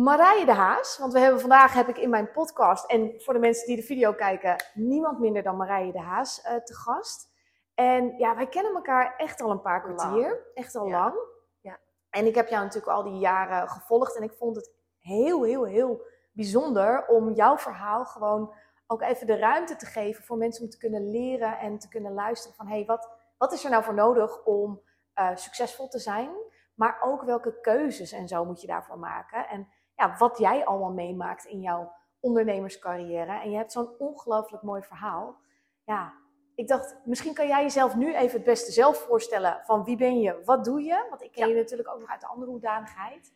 Marije de Haas, want we hebben vandaag heb ik in mijn podcast en voor de mensen die de video kijken, niemand minder dan Marije de Haas uh, te gast. En ja, wij kennen elkaar echt al een paar kwartier, echt al lang. Ja. En ik heb jou natuurlijk al die jaren gevolgd en ik vond het heel, heel, heel bijzonder om jouw verhaal gewoon ook even de ruimte te geven voor mensen om te kunnen leren en te kunnen luisteren van hé, hey, wat, wat is er nou voor nodig om uh, succesvol te zijn? Maar ook welke keuzes en zo moet je daarvoor maken. En ja, wat jij allemaal meemaakt in jouw ondernemerscarrière. En je hebt zo'n ongelooflijk mooi verhaal. Ja, ik dacht, misschien kan jij jezelf nu even het beste zelf voorstellen van wie ben je, wat doe je? Want ik ken Ja. je natuurlijk ook nog uit de andere hoedanigheid.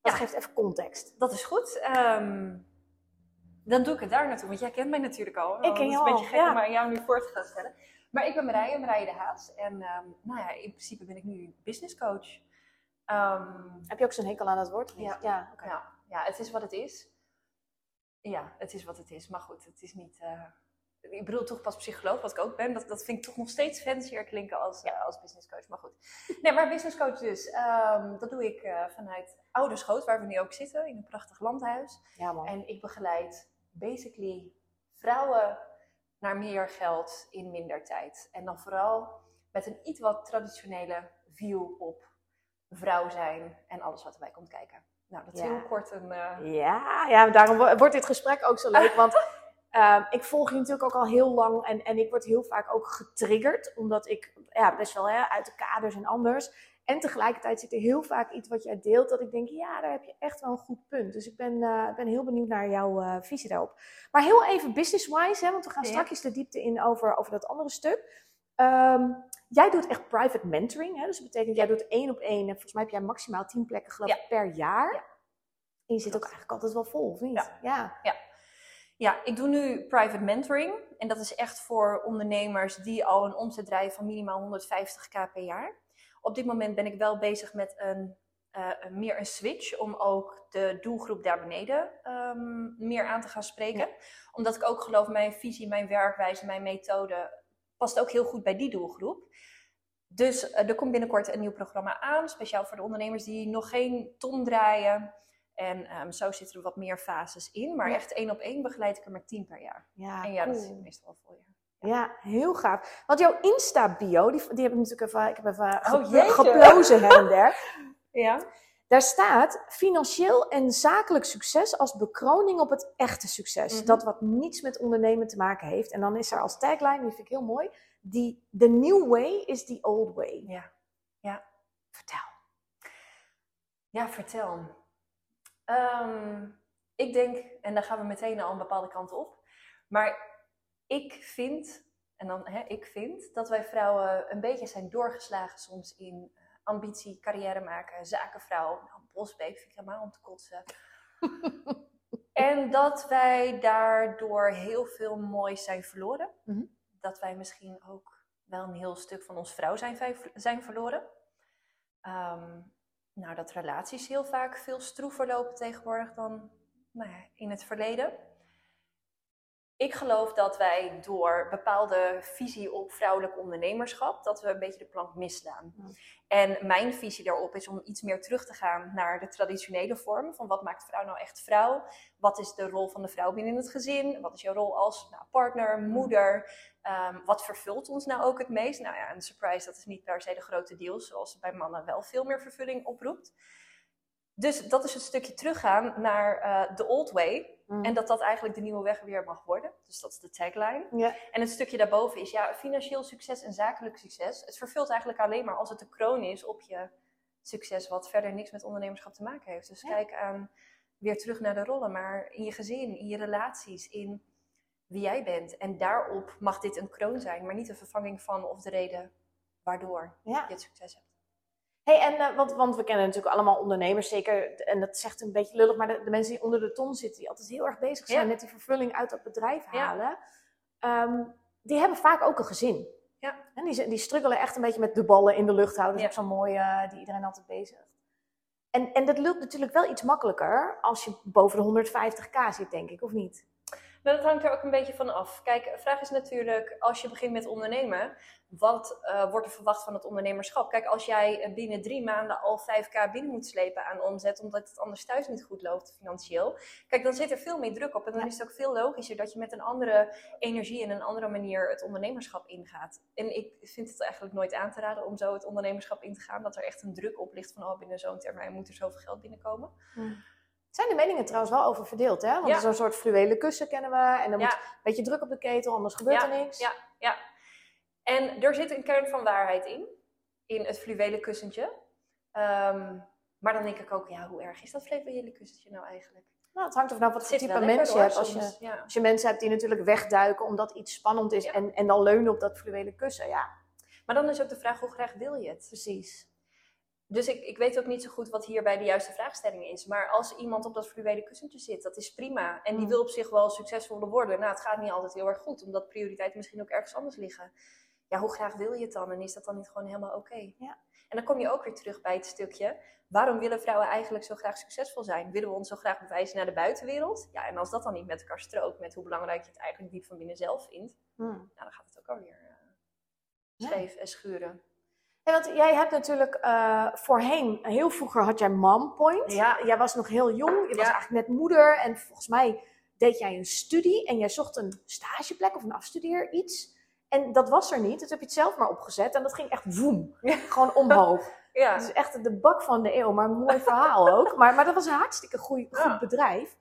Dat Ja. geeft even context. Dat is goed. Ehm, dan doe ik het daar naartoe, want jij kent mij natuurlijk al. Ik ken Het is jou een beetje gek ja. om aan jou nu voor te gaan stellen. Maar ik ben Marije, Marije de Haas. En ehm, nou ja, in principe ben ik nu business coach. Ehm, Heb je ook zo'n hekel aan dat woord? Ja. ja. Ja, het is wat het is. Ja, het is wat het is. Maar goed, het is niet... eh, ik bedoel toch pas psycholoog, wat ik ook ben. Dat, dat vind ik toch nog steeds fancier klinken als, eh, als business coach. Maar goed. Nee, maar business coach dus. ehm, dat doe ik eh, vanuit Ouderschoot, waar we nu ook zitten. In een prachtig landhuis. Ja, man. En ik begeleid basically vrouwen naar meer geld in minder tijd. En dan vooral met een iets wat traditionele view op vrouw zijn en alles wat erbij komt kijken. Nou, dat is Ja. heel kort een... eh, Ja, ja, daarom wo- wordt dit gesprek ook zo leuk. Want ehm, ik volg je natuurlijk ook al heel lang. En, en ik word heel vaak ook getriggerd. Omdat ik ja, best wel hè, uit de kaders en anders. En tegelijkertijd zit er heel vaak iets wat jij deelt. Dat ik denk, ja, daar heb je echt wel een goed punt. Dus ik ben, eh, ben heel benieuwd naar jouw eh, visie daarop. Maar heel even business-wise. Hè, want we gaan Ja. straks de diepte in over, over dat andere stuk. Ehm, jij doet echt private mentoring. Hè? Dus dat betekent, jij doet één op één. En volgens mij heb jij maximaal tien plekken geloof ik, per jaar. Ja. En je zit ook eigenlijk altijd wel vol, of niet? Ja. ja. Ja, ik doe nu private mentoring. En dat is echt voor ondernemers die al een omzet draaien van minimaal 150k per jaar. Op dit moment ben ik wel bezig met een, eh, meer een switch om ook de doelgroep daar beneden ehm, meer aan te gaan spreken. Omdat ik ook geloof, mijn visie, mijn werkwijze, mijn methode past ook heel goed bij die doelgroep. Dus eh, er komt binnenkort een nieuw programma aan, speciaal voor de ondernemers die nog geen ton draaien. En ehm, zo zitten er wat meer fases in. Maar Ja. echt één op één begeleid ik er maar tien per jaar. Ja, en ja, dat is meestal wel vol, ja. Ja, heel gaaf. Want jouw Insta-bio, die, die heb ik natuurlijk even, ik heb even Oh, geplozen her en der. Ja? Daar staat financieel en zakelijk succes als bekroning op het echte succes. Mhm. Dat wat niets met ondernemen te maken heeft. En dan is er als tagline, die vind ik heel mooi, die the new way is the old way. Ja. Ja. Vertel. Ja, vertel. Ehm, ik denk, en dan gaan we meteen al een bepaalde kant op. Maar ik vind, en dan hè, ik vind, dat wij vrouwen een beetje zijn doorgeslagen soms in ambitie, carrière maken, zakenvrouw. Nou, bosbeek vind ik helemaal om te kotsen. en dat wij daardoor heel veel moois zijn verloren. Mhm. Dat wij misschien ook wel een heel stuk van ons vrouw zijn, zijn verloren. Ehm, nou, dat relaties heel vaak veel stroever lopen tegenwoordig dan nou ja, in het verleden. Ik geloof dat wij door bepaalde visie op vrouwelijk ondernemerschap, dat we een beetje de plank misslaan. En mijn visie daarop is om iets meer terug te gaan naar de traditionele vorm. Van wat maakt vrouw nou echt vrouw? Wat is de rol van de vrouw binnen het gezin? Wat is jouw rol als nou, partner, moeder? Ehm, wat vervult ons nou ook het meest? Nou ja, een surprise, dat is niet per se de grote deal, zoals bij mannen wel veel meer vervulling oproept. Dus dat is het stukje teruggaan naar eh, de old way. Mhm. En dat dat eigenlijk de nieuwe weg weer mag worden. Dus dat is de tagline. Ja. En het stukje daarboven is, ja, financieel succes en zakelijk succes. Het vervult eigenlijk alleen maar als het de kroon is op je succes, wat verder niks met ondernemerschap te maken heeft. Dus Ja. kijk aan weer terug naar de rollen, maar in je gezin, in je relaties, in wie jij bent. En daarop mag dit een kroon zijn, maar niet een vervanging van of de reden waardoor Ja. je het succes hebt. Hey, en, uh, want, want we kennen natuurlijk allemaal ondernemers, zeker, en dat zegt een beetje lullig, maar de, de mensen die onder de ton zitten, die altijd heel erg bezig zijn Ja. met die vervulling uit dat bedrijf Ja. halen, ehm, die hebben vaak ook een gezin. Ja. En die, die struggelen echt een beetje met de ballen in de lucht houden. Dat is ook zo'n mooie, eh, die iedereen altijd bezig. En, en dat lukt natuurlijk wel iets makkelijker als je boven de 150k zit, denk ik, of niet? Nou, dat hangt er ook een beetje van af. Kijk, de vraag is natuurlijk, als je begint met ondernemen, wat eh, wordt er verwacht van het ondernemerschap? Kijk, als jij eh, binnen drie maanden al 5k binnen moet slepen aan omzet, omdat het anders thuis niet goed loopt financieel, kijk, dan zit er veel meer druk op. En dan is het ook veel logischer dat je met een andere energie en een andere manier het ondernemerschap ingaat. En ik vind het eigenlijk nooit aan te raden om zo het ondernemerschap in te gaan, dat er echt een druk op ligt van, oh, binnen zo'n termijn moet er zoveel geld binnenkomen. Zijn de meningen trouwens wel over verdeeld, hè? Want Ja. zo'n soort fluwelen kussen kennen we. En dan Ja. moet een beetje druk op de ketel, anders gebeurt Ja, er niks. Ja, ja. En er zit een kern van waarheid in, in het fluwelen kussentje. Ehm, maar dan denk ik ook, ja, hoe erg is dat fluwelen kussentje nou eigenlijk? Nou, het hangt er vanaf wat voor type mensen je hebt. Als je. Ja. als je mensen hebt die natuurlijk wegduiken omdat iets spannend is Ja. en, en dan leunen op dat fluwelen kussen. Ja, Maar dan is ook de vraag, hoe graag wil je het? precies. Dus ik, ik weet ook niet zo goed wat hierbij de juiste vraagstelling is. Maar als iemand op dat fluwelen kussentje zit, dat is prima. En die Mm. wil op zich wel succesvoller worden. Nou, het gaat niet altijd heel erg goed, omdat prioriteiten misschien ook ergens anders liggen. Ja, hoe graag wil je het dan? En is dat dan niet gewoon helemaal oké? Ja. En dan kom je ook weer terug bij het stukje. Waarom willen vrouwen eigenlijk zo graag succesvol zijn? Willen we ons zo graag bewijzen naar de buitenwereld? Ja, en als dat dan niet met elkaar strookt, met hoe belangrijk je het eigenlijk diep van binnen zelf vindt, Hmm. nou, dan gaat het ook alweer uh, Ja. scheef en schuren. Ja, want jij hebt natuurlijk eh, voorheen, heel vroeger had jij Mom Point. Ja. Jij was nog heel jong, je was Ja. eigenlijk net moeder. En volgens mij deed jij een studie en jij zocht een stageplek of een afstudeer iets. En dat was er niet, dus heb je het zelf maar opgezet. En dat ging echt woem, gewoon omhoog. Ja, Het is echt de bak van de eeuw, maar een mooi verhaal ook. Maar, maar dat was een hartstikke goeie, goed Ja. bedrijf.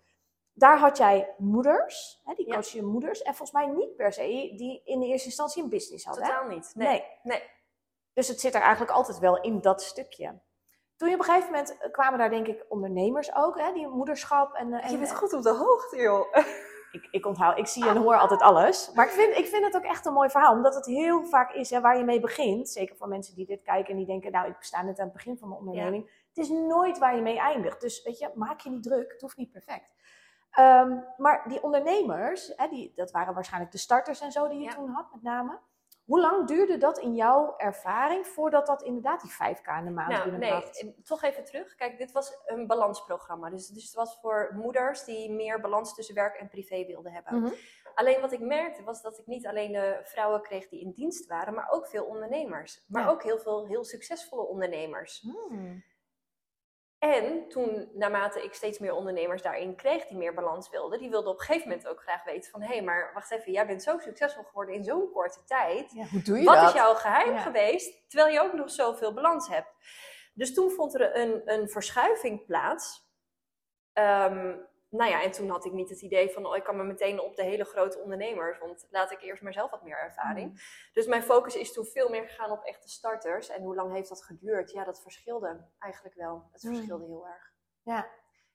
Daar had jij moeders, hè, die Ja. coachte je moeders. En volgens mij niet per se die in de eerste instantie een business hadden. hè? totaal niet. Nee. Nee. nee. Dus het zit er eigenlijk altijd wel in dat stukje. Toen je op een gegeven moment eh, kwamen daar denk ik ondernemers ook, hè, die moederschap en... eh, en Je bent goed op de hoogte, joh. ik, ik onthoud, ik zie en hoor altijd alles. Maar ik vind, ik vind het ook echt een mooi verhaal, omdat het heel vaak is hè, waar je mee begint. Zeker voor mensen die dit kijken en die denken, nou ik sta net aan het begin van mijn onderneming. Het is nooit waar je mee eindigt. Dus weet je, maak je niet druk, het hoeft niet perfect. Ehm, maar die ondernemers, hè, die, dat waren waarschijnlijk de starters en zo die je Ja. toen had met name. Hoe lang duurde dat in jouw ervaring voordat dat inderdaad die 5k in de maand Nou, nee, binnenbracht? en toch even terug. Kijk, dit was een balansprogramma. Dus, dus het was voor moeders die meer balans tussen werk en privé wilden hebben. Mhm. Alleen wat ik merkte was dat ik niet alleen de vrouwen kreeg die in dienst waren, maar ook veel ondernemers. Maar Ja. ook heel veel heel succesvolle ondernemers. Hmm. En toen, naarmate ik steeds meer ondernemers daarin kreeg die meer balans wilden, die wilden op een gegeven moment ook graag weten van, hé, hey, maar wacht even, jij bent zo succesvol geworden in zo'n korte tijd. Ja, hoe doe je Wat dat? is jouw geheim Ja. geweest, terwijl je ook nog zoveel balans hebt? Dus toen vond er een, een verschuiving plaats. Ehm, nou ja, en toen had ik niet het idee van, oh, ik kan me meteen op de hele grote ondernemers, want laat ik eerst maar zelf wat meer ervaring. Mm. Dus mijn focus is toen veel meer gegaan op echte starters. En hoe lang heeft dat geduurd? Ja, dat verschilde eigenlijk wel. Het Mm. verschilde heel erg. Ja.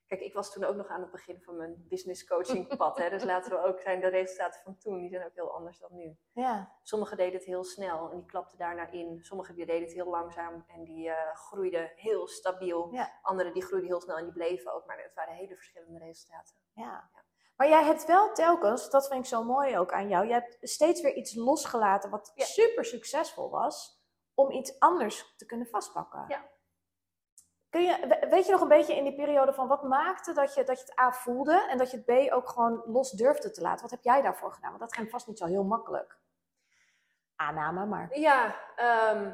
Kijk, ik was toen ook nog aan het begin van mijn business coaching pad. Hè, dus laten we ook zijn, de resultaten van toen, die zijn ook heel anders dan nu. Ja. Sommigen deden het heel snel en die klapten daarna in. Sommigen deden het heel langzaam en die eh, groeiden heel stabiel. Ja. Anderen die groeiden heel snel en die bleven ook. Maar het waren hele verschillende resultaten. Ja. Maar jij hebt wel telkens, dat vind ik zo mooi ook aan jou, jij hebt steeds weer iets losgelaten wat Ja. super succesvol was, om iets anders te kunnen vastpakken. Ja. Kun je, we- weet je nog een beetje in die periode van wat maakte dat je, dat je het A voelde en dat je het B ook gewoon los durfde te laten? Wat heb jij daarvoor gedaan? Want dat ging vast niet zo heel makkelijk. Aanname, maar. Ja, ehm,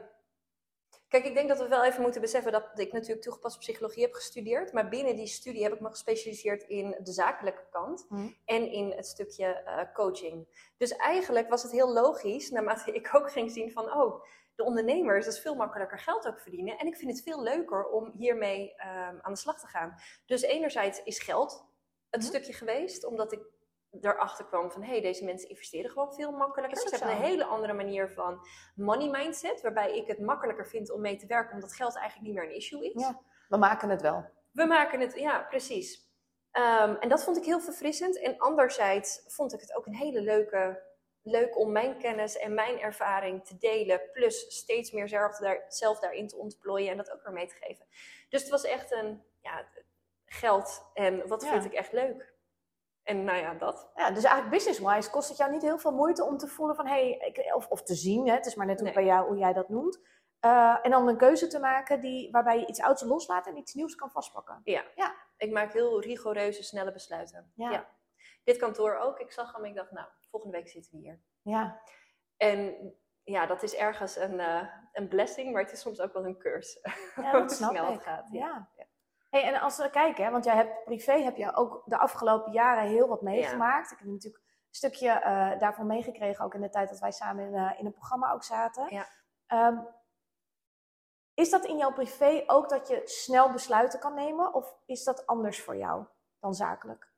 kijk, ik denk dat we wel even moeten beseffen dat ik natuurlijk toegepaste psychologie heb gestudeerd. Maar binnen die studie heb ik me gespecialiseerd in de zakelijke kant Hm. en in het stukje eh, coaching. Dus eigenlijk was het heel logisch, naarmate ik ook ging zien van, oh, de ondernemers, dat is veel makkelijker geld ook verdienen. En ik vind het veel leuker om hiermee ehm, aan de slag te gaan. Dus enerzijds is geld het Mhm. stukje geweest, omdat ik erachter kwam van, hé, hey, deze mensen investeren gewoon veel makkelijker. Ze hebben een hele andere manier van money mindset, waarbij ik het makkelijker vind om mee te werken, omdat geld eigenlijk niet meer een issue is. Ja. We maken het wel. We maken het, ja, precies. Ehm, en dat vond ik heel verfrissend. En anderzijds vond ik het ook een hele leuke leuk om mijn kennis en mijn ervaring te delen. Plus steeds meer zelf, daar, zelf daarin te ontplooien en dat ook weer mee te geven. Dus het was echt een ja, geld en wat vind ik echt leuk. En nou ja, dat. Ja, dus eigenlijk business-wise kost het jou niet heel veel moeite om te voelen van hey, of, of te zien, hè, het is maar net hoe, bij jou, hoe jij dat noemt. Uh, en dan een keuze te maken die, waarbij je iets ouds loslaat en iets nieuws kan vastpakken. Ja. ja. Ik maak heel rigoureuze, snelle besluiten. Ja. Dit kantoor ook. Ik zag hem ik dacht, nou, volgende week zitten we hier. Ja. En ja, dat is ergens een, uh, een blessing, maar het is soms ook wel een curse. Ja, dat snap snel het gaat. Ja. ja. Hey, en als we kijken, hè, want jij hebt privé heb je ook de afgelopen jaren heel wat meegemaakt. Ik heb natuurlijk een stukje uh, daarvan meegekregen, ook in de tijd dat wij samen in, uh, in een programma ook zaten. Ja. Um, is dat in jouw privé ook dat je snel besluiten kan nemen? Of is dat anders voor jou dan zakelijk?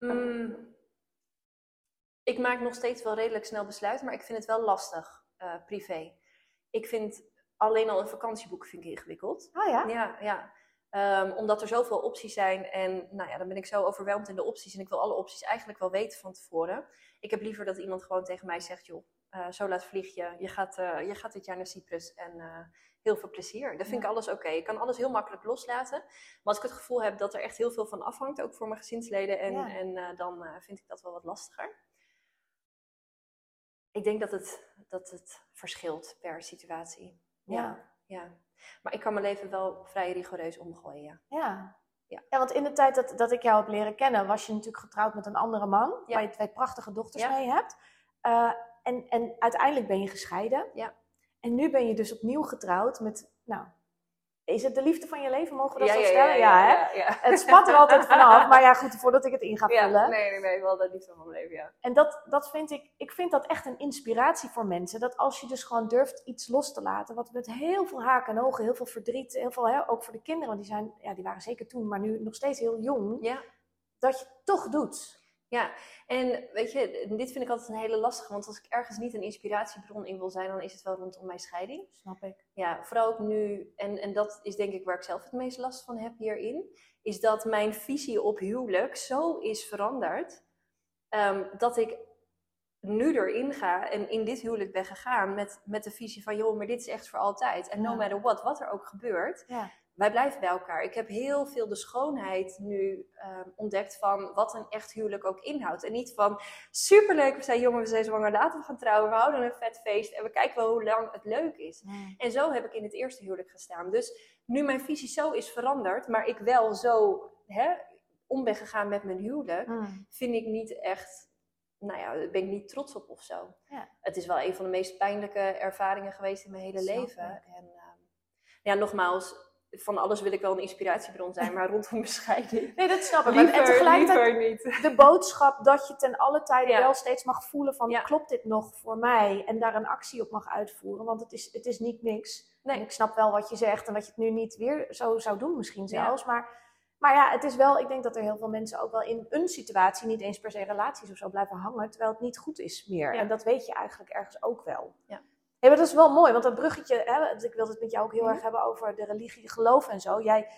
Mm, ik maak nog steeds wel redelijk snel besluiten, maar ik vind het wel lastig, uh, privé. Ik vind alleen al een vakantieboek vind ik ingewikkeld. Ah ja? Ja, ja. Um, omdat er zoveel opties zijn en nou ja, dan ben ik zo overweldigd in de opties en ik wil alle opties eigenlijk wel weten van tevoren. Ik heb liever dat iemand gewoon tegen mij zegt, joh, uh, zo laat vlieg je, je gaat, uh, je gaat dit jaar naar Cyprus en uh, heel veel plezier. Dat vind ik alles oké. Ik kan alles heel makkelijk loslaten. Maar als ik het gevoel heb dat er echt heel veel van afhangt, ook voor mijn gezinsleden, en, ja. en dan vind ik dat wel wat lastiger. Ik denk dat het, dat het verschilt per situatie. Ja. ja. Maar ik kan mijn leven wel vrij rigoureus omgooien, ja. Ja. Ja. want in de tijd dat, dat ik jou heb leren kennen, was je natuurlijk getrouwd met een andere man, waar je twee prachtige dochters mee hebt. En, en uiteindelijk ben je gescheiden. Ja. En nu ben je dus opnieuw getrouwd met, nou, is het de liefde van je leven? Mogen we dat ja, zo ja, stellen? Ja, hè? Het spat er altijd vanaf. Maar ja, goed, voordat ik het in ga vullen. nee, nee, nee, wel de liefde van mijn leven, ja. En dat, dat vind ik, ik vind dat echt een inspiratie voor mensen. Dat als je dus gewoon durft iets los te laten, wat met heel veel haken en ogen, heel veel verdriet, heel veel, hè, ook voor de kinderen, want die, zijn, ja, die waren zeker toen, maar nu nog steeds heel jong. Ja. Dat je toch doet. Ja, en weet je, dit vind ik altijd een hele lastige, want als ik ergens niet een inspiratiebron in wil zijn, dan is het wel rondom mijn scheiding. Snap ik. Ja, vooral ook nu, en, en dat is denk ik waar ik zelf het meest last van heb hierin, is dat mijn visie op huwelijk zo is veranderd, um, dat ik nu erin ga en in dit huwelijk ben gegaan met, met de visie van, joh, maar dit is echt voor altijd. En no matter what, wat er ook gebeurt, ja wij blijven bij elkaar. Ik heb heel veel de schoonheid nu uh, ontdekt van wat een echt huwelijk ook inhoudt. En niet van superleuk, we zijn jongen, we zijn zwanger, laten we gaan trouwen, we houden een vet feest en we kijken wel hoe lang het leuk is. Nee. En zo heb ik in het eerste huwelijk gestaan. Dus nu mijn visie zo is veranderd, maar ik wel zo hè, om ben gegaan met mijn huwelijk, mm. vind ik niet echt nou ja, daar ben ik niet trots op of zo. Ja. Het is wel een van de meest pijnlijke ervaringen geweest in mijn hele Snap leven. ik. En uh, ja, nogmaals, van alles wil ik wel een inspiratiebron zijn, maar rondom bescheiding. Nee, dat snap ik. Liever, en tegelijkertijd niet. de boodschap dat je ten alle tijden Ja. wel steeds mag voelen van Ja. klopt dit nog voor mij? En daar een actie op mag uitvoeren. Want het is, het is niet niks. Nee. En ik snap wel wat je zegt en dat je het nu niet weer zo zou doen misschien Ja. zelfs. Maar, maar ja, het is wel, ik denk dat er heel veel mensen ook wel in een situatie, niet eens per se relaties of zo, blijven hangen. Terwijl het niet goed is meer. En dat weet je eigenlijk ergens ook wel. Ja. Maar dat is wel mooi, want dat bruggetje, hè, ik wilde het met jou ook heel Mhm. erg hebben over de religie, geloof en zo. Jij,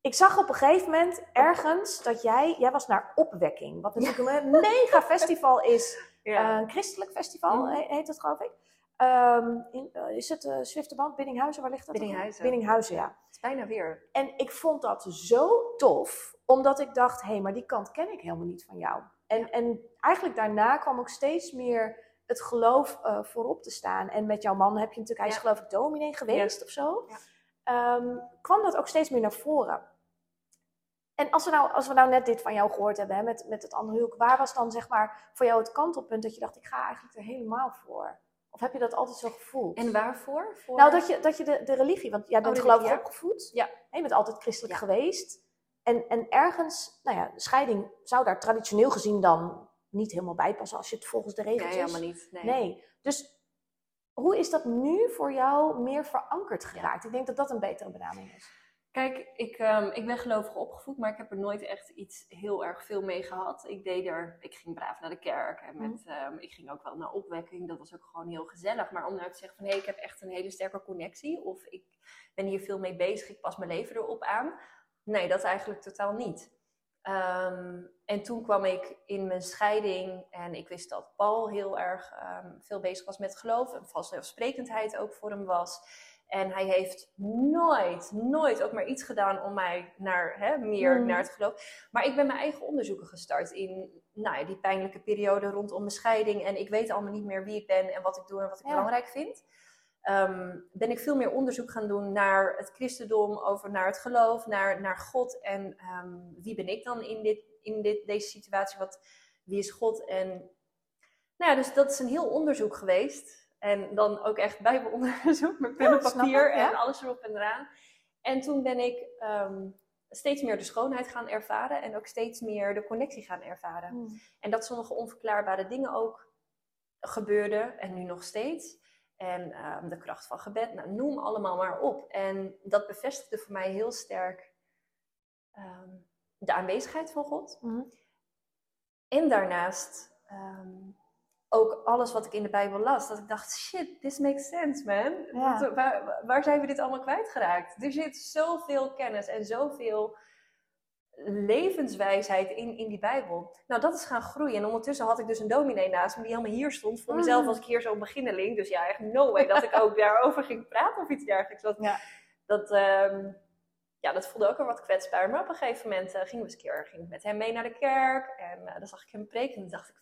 ik zag op een gegeven moment ergens dat jij, jij was naar Opwekking, wat natuurlijk een mega festival is. Ja. Eh, een christelijk festival Mhm. he- heet het, geloof ik. Ehm, in, eh, is het uh, Zwifterband, Biddinghuizen, waar ligt dat? Biddinghuizen. Biddinghuizen, ja. het is bijna weer. En ik vond dat zo tof, omdat ik dacht, hé, hey, maar die kant ken ik helemaal niet van jou. En, en eigenlijk daarna kwam ook steeds meer het geloof eh, voorop te staan. En met jouw man heb je natuurlijk, hij is Ja. geloof ik dominee geweest of zo. Ja. Ehm, kwam dat ook steeds meer naar voren. En als we nou, als we nou net dit van jou gehoord hebben, hè, met, met het andere huwelijk, waar was dan zeg maar voor jou het kantelpunt dat je dacht, ik ga eigenlijk er helemaal voor? Of heb je dat altijd zo gevoeld? En waarvoor? Voor... Nou, dat je, dat je de, de religie, want jij bent de geloof ik religie, opgevoed. Ja. Hè, Je bent altijd christelijk Ja. geweest. En, en ergens, nou ja, scheiding zou daar traditioneel gezien dan niet helemaal bij passen als je het volgens de Nee, regels helemaal niet. Nee. Nee. Dus hoe is dat nu voor jou meer verankerd geraakt? Ik denk dat dat een betere benaming is. Kijk, ik, ehm, ik ben gelovig opgevoed, maar ik heb er nooit echt iets heel erg veel mee gehad. Ik deed er, ik ging braaf naar de kerk en met, ehm, ik ging ook wel naar opwekking. Dat was ook gewoon heel gezellig. Maar om nou te zeggen van, hé, hey, ik heb echt een hele sterke connectie. Of ik ben hier veel mee bezig, ik pas mijn leven erop aan. Nee, dat eigenlijk totaal niet. Ehm, en toen kwam ik in mijn scheiding en ik wist dat Paul heel erg ehm, veel bezig was met geloof en vanzelfsprekendheid ook voor hem was. En hij heeft nooit, nooit ook maar iets gedaan om mij naar hè, meer Mm. naar het geloof. Maar ik ben mijn eigen onderzoeken gestart in nou ja, die pijnlijke periode rondom mijn scheiding. En ik weet allemaal niet meer wie ik ben en wat ik doe en wat ik Ja. belangrijk vind. Ehm, ben ik veel meer onderzoek gaan doen naar het christendom, over naar het geloof, naar, naar God. En ehm, wie ben ik dan in, dit, in dit, deze situatie? Wat, wie is God? En nou ja, dus dat is een heel onderzoek geweest. En dan ook echt bijbelonderzoek met pen en papier ik, en alles erop en eraan. En toen ben ik ehm, steeds meer de schoonheid gaan ervaren en ook steeds meer de connectie gaan ervaren. Mm. En dat sommige onverklaarbare dingen ook gebeurden en nu nog steeds. En ehm, de kracht van gebed, nou, noem allemaal maar op. En dat bevestigde voor mij heel sterk ehm, de aanwezigheid van God. Mhm. En daarnaast ehm, ook alles wat ik in de Bijbel las. Dat ik dacht, shit, this makes sense, man. Ja. Waar, waar zijn we dit allemaal kwijtgeraakt? Er zit zoveel kennis en zoveel levenswijsheid in, in die Bijbel. Nou, dat is gaan groeien. En ondertussen had ik dus een dominee naast me die helemaal hier stond. Voor mezelf Mm. als ik hier zo'n beginneling. Dus ja, echt no way dat ik ook daarover ging praten of iets dergelijks. Dat, Ja. dat, ehm, ja, dat voelde ook wel wat kwetsbaar. Maar op een gegeven moment eh, gingen we eens een keer ging ik met hem mee naar de kerk. En eh, dan zag ik hem preken en dacht ik,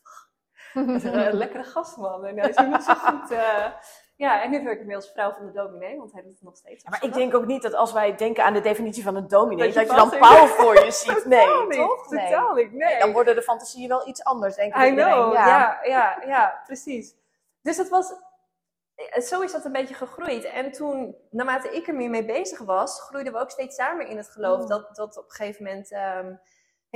is een, eh, lekkere gastman. En hij is helemaal zo goed. eh, ja, en nu werk ik mee als vrouw van de dominee, want hij doet het nog steeds. Ja, maar ik denk ook niet dat als wij denken aan de definitie van een dominee, Dat dat je je, dan Paul zegt. voor je ziet. Nee, niet, toch? Nee. Totaal niet, nee. Dan worden de fantasieën wel iets anders, denk ik. I know, Ja. ja, ja, ja, precies. Dus dat was, eh, zo is dat een beetje gegroeid. En toen, naarmate ik er meer mee bezig was, groeiden we ook steeds samen in het geloof. Mm. Dat, dat op een gegeven moment ehm,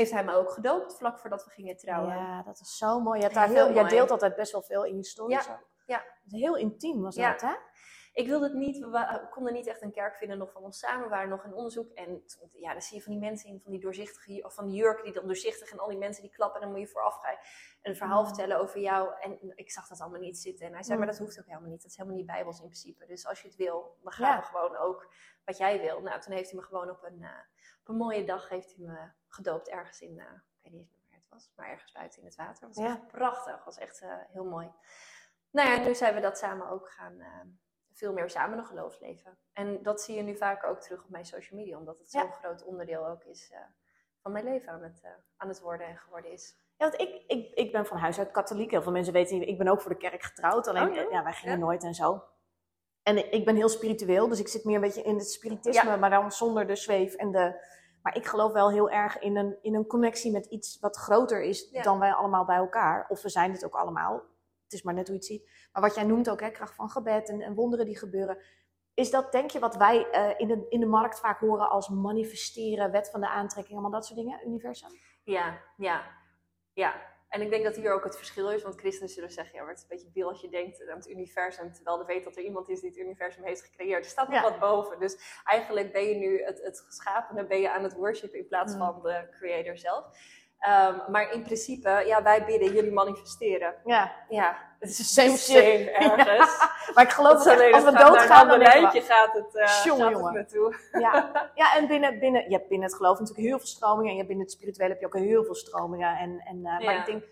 heeft hij me ook gedoopt, vlak voordat we gingen trouwen. Ja, dat is zo mooi. Veel, jij mooi. deelt altijd best wel veel in je stories. Ja, ja. Heel intiem was Ja. dat, hè? Ik wilde het niet, we konden niet echt een kerk vinden nog van ons samen, we waren nog in onderzoek. En ja, dan zie je van die mensen in, van die doorzichtige, of van die jurken die dan doorzichtig en al die mensen die klappen. En dan moet je vooraf gaan een verhaal Mm. vertellen over jou. En ik zag dat allemaal niet zitten. En hij zei, Mm. maar dat hoeft ook helemaal niet. Dat is helemaal niet bijbels in principe. Dus als je het wil, dan gaan Ja. we gewoon ook wat jij wil. Nou, toen heeft hij me gewoon op een, eh, op een mooie dag heeft hij me gedoopt ergens in, eh, ik weet niet eens meer waar het was, maar ergens buiten in het water. Het was Ja. echt prachtig, het was echt eh, heel mooi. Nou ja, nu zijn we dat samen ook gaan, eh, veel meer samen een geloofsleven. En dat zie je nu vaker ook terug op mijn social media, omdat het Ja. zo'n groot onderdeel ook is eh, van mijn leven aan het, eh, aan het worden en geworden is. Ja, want ik, ik, ik ben van huis uit katholiek. Heel veel mensen weten ik ben ook voor de kerk getrouwd. Alleen, Oh, ja? ja, wij gingen Ja. nooit en zo. En ik- ik ben heel spiritueel, dus ik zit meer een beetje in het spiritisme, Ja. maar dan zonder de zweef en de... Maar ik geloof wel heel erg in een, in een connectie met iets wat groter is Ja. dan wij allemaal bij elkaar. Of we zijn het ook allemaal. Het is maar net hoe je het ziet. Maar wat jij noemt ook, hè, kracht van gebed en, en wonderen die gebeuren. Is dat, denk je, wat wij eh, in, de, in de markt vaak horen als manifesteren, wet van de aantrekking, allemaal dat soort dingen, universum? Ja, ja, ja. En ik denk dat hier ook het verschil is, want christenen zullen zeggen, ja, maar het is een beetje wil als je denkt aan het universum, terwijl je weet dat er iemand is die het universum heeft gecreëerd. Er staat nog Ja. wat boven. Dus eigenlijk ben je nu het, het geschapene, ben je aan het worshipen in plaats Mm. van de creator zelf. Ehm, maar in principe, ja, wij bidden, jullie manifesteren. Ja, Ja, het is Same shit. ergens. maar ik geloof Dat dat is alleen, als we doodgaan, dan lijntje gaat het, Jongen, gaat het naartoe. Ja, ja en binnen, binnen, je hebt binnen het geloof natuurlijk heel veel stromingen. En je binnen het spirituele heb je ook heel veel stromingen. En, en, eh, Maar ik denk,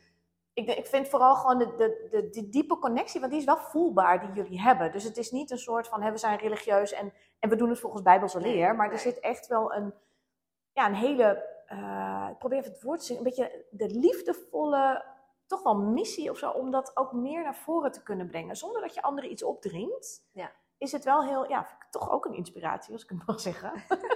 ik, ik vind vooral gewoon de, de, de, die diepe connectie, want die is wel voelbaar die jullie hebben. Dus het is niet een soort van, hè, we zijn religieus en, en we doen het volgens Bijbelse leer. Maar er zit echt wel een, ja, een hele, eh, ik probeer even het woord te zien, een beetje de liefdevolle, toch wel missie of zo, om dat ook meer naar voren te kunnen brengen. Zonder dat je anderen iets opdringt. Ja. Is het wel heel, ja, vind ik toch ook een inspiratie, als ik het mag zeggen.